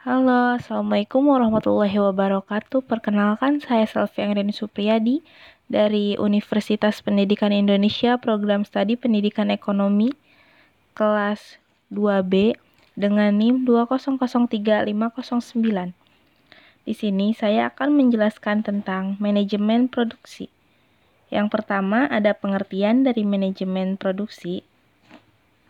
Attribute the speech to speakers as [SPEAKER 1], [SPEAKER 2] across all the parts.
[SPEAKER 1] Halo, Assalamualaikum warahmatullahi wabarakatuh. Perkenalkan, saya Selvi Anggreni Supriyadi dari Universitas Pendidikan Indonesia Program Studi Pendidikan Ekonomi kelas 2B dengan NIM 2003509. Di sini saya akan menjelaskan tentang manajemen produksi. Yang pertama ada pengertian dari manajemen produksi.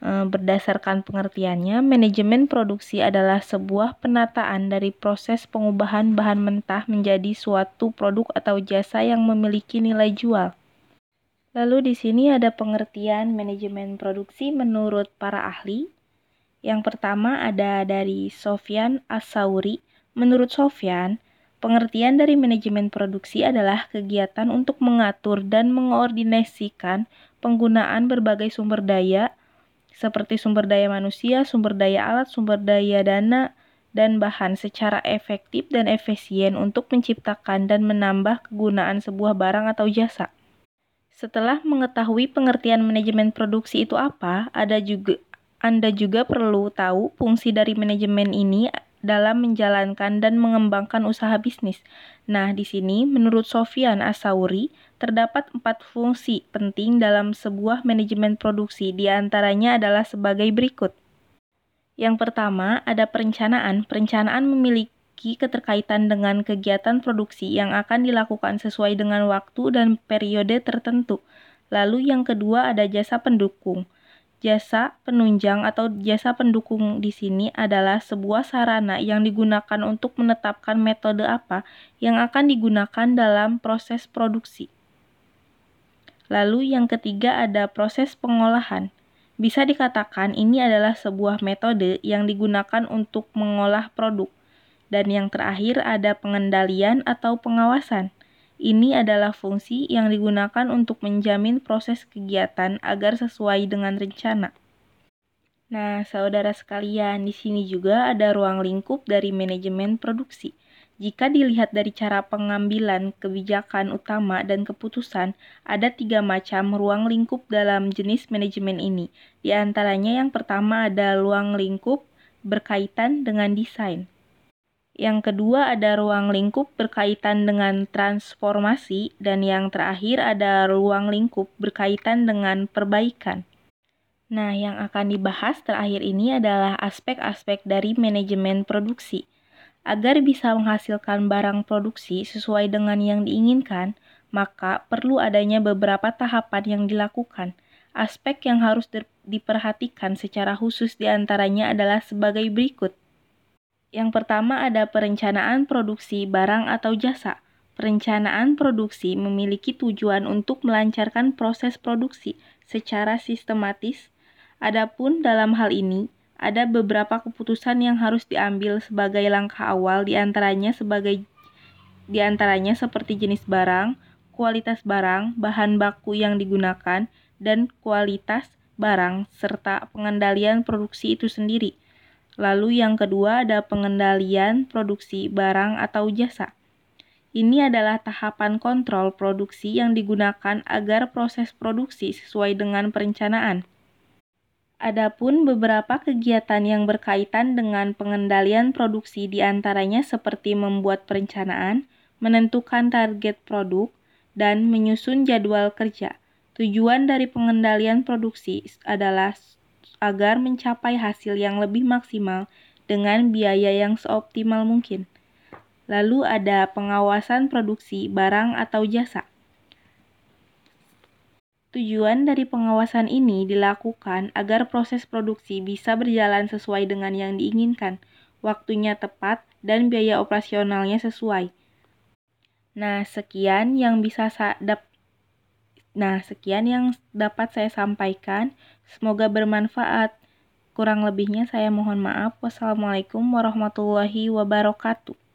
[SPEAKER 1] Eh, berdasarkan pengertiannya, manajemen produksi adalah sebuah penataan dari proses pengubahan bahan mentah menjadi suatu produk atau jasa yang memiliki nilai jual. Lalu di sini ada pengertian manajemen produksi menurut para ahli. Yang pertama ada dari Sofyan Asauri. Menurut Sofyan, pengertian dari manajemen produksi adalah kegiatan untuk mengatur dan mengoordinasikan penggunaan berbagai sumber daya seperti sumber daya manusia, sumber daya alat, sumber daya dana, dan bahan secara efektif dan efisien untuk menciptakan dan menambah kegunaan sebuah barang atau jasa. Setelah mengetahui pengertian manajemen produksi itu apa, ada juga Anda juga perlu tahu fungsi dari manajemen ini dalam menjalankan dan mengembangkan usaha bisnis. Nah, di sini menurut Sofian Asauri, terdapat empat fungsi penting dalam sebuah manajemen produksi, di antaranya adalah sebagai berikut. Yang pertama, ada perencanaan. Perencanaan memiliki keterkaitan dengan kegiatan produksi yang akan dilakukan sesuai dengan waktu dan periode tertentu. Lalu yang kedua ada jasa pendukung. Jasa penunjang atau jasa pendukung di sini adalah sebuah sarana yang digunakan untuk menetapkan metode apa yang akan digunakan dalam proses produksi. Lalu yang ketiga ada proses pengolahan. Bisa dikatakan ini adalah sebuah metode yang digunakan untuk mengolah produk. Dan yang terakhir ada pengendalian atau pengawasan. Ini adalah fungsi yang digunakan untuk menjamin proses kegiatan agar sesuai dengan rencana. Nah, saudara sekalian, di sini juga ada ruang lingkup dari manajemen produksi. Jika dilihat dari cara pengambilan kebijakan utama dan keputusan, ada tiga macam ruang lingkup dalam jenis manajemen ini. Di antaranya yang pertama ada ruang lingkup berkaitan dengan desain. Yang kedua ada ruang lingkup berkaitan dengan transformasi dan yang terakhir ada ruang lingkup berkaitan dengan perbaikan. Nah, yang akan dibahas terakhir ini adalah aspek-aspek dari manajemen produksi. Agar bisa menghasilkan barang produksi sesuai dengan yang diinginkan, maka perlu adanya beberapa tahapan yang dilakukan. Aspek yang harus diperhatikan secara khusus di antaranya adalah sebagai berikut. Yang pertama ada perencanaan produksi barang atau jasa. Perencanaan produksi memiliki tujuan untuk melancarkan proses produksi secara sistematis. Adapun dalam hal ini, ada beberapa keputusan yang harus diambil sebagai langkah awal di antaranya sebagai di antaranya seperti jenis barang, kualitas barang, bahan baku yang digunakan, dan kualitas barang serta pengendalian produksi itu sendiri. Lalu yang kedua ada pengendalian produksi barang atau jasa. Ini adalah tahapan kontrol produksi yang digunakan agar proses produksi sesuai dengan perencanaan. Adapun beberapa kegiatan yang berkaitan dengan pengendalian produksi di antaranya seperti membuat perencanaan, menentukan target produk, dan menyusun jadwal kerja. Tujuan dari pengendalian produksi adalah agar mencapai hasil yang lebih maksimal dengan biaya yang seoptimal mungkin. Lalu ada pengawasan produksi barang atau jasa. Tujuan dari pengawasan ini dilakukan agar proses produksi bisa berjalan sesuai dengan yang diinginkan, waktunya tepat, dan biaya operasionalnya sesuai. Nah, sekian yang bisa saya Nah, sekian yang dapat saya sampaikan. Semoga bermanfaat. Kurang lebihnya saya mohon maaf. Wassalamualaikum warahmatullahi wabarakatuh.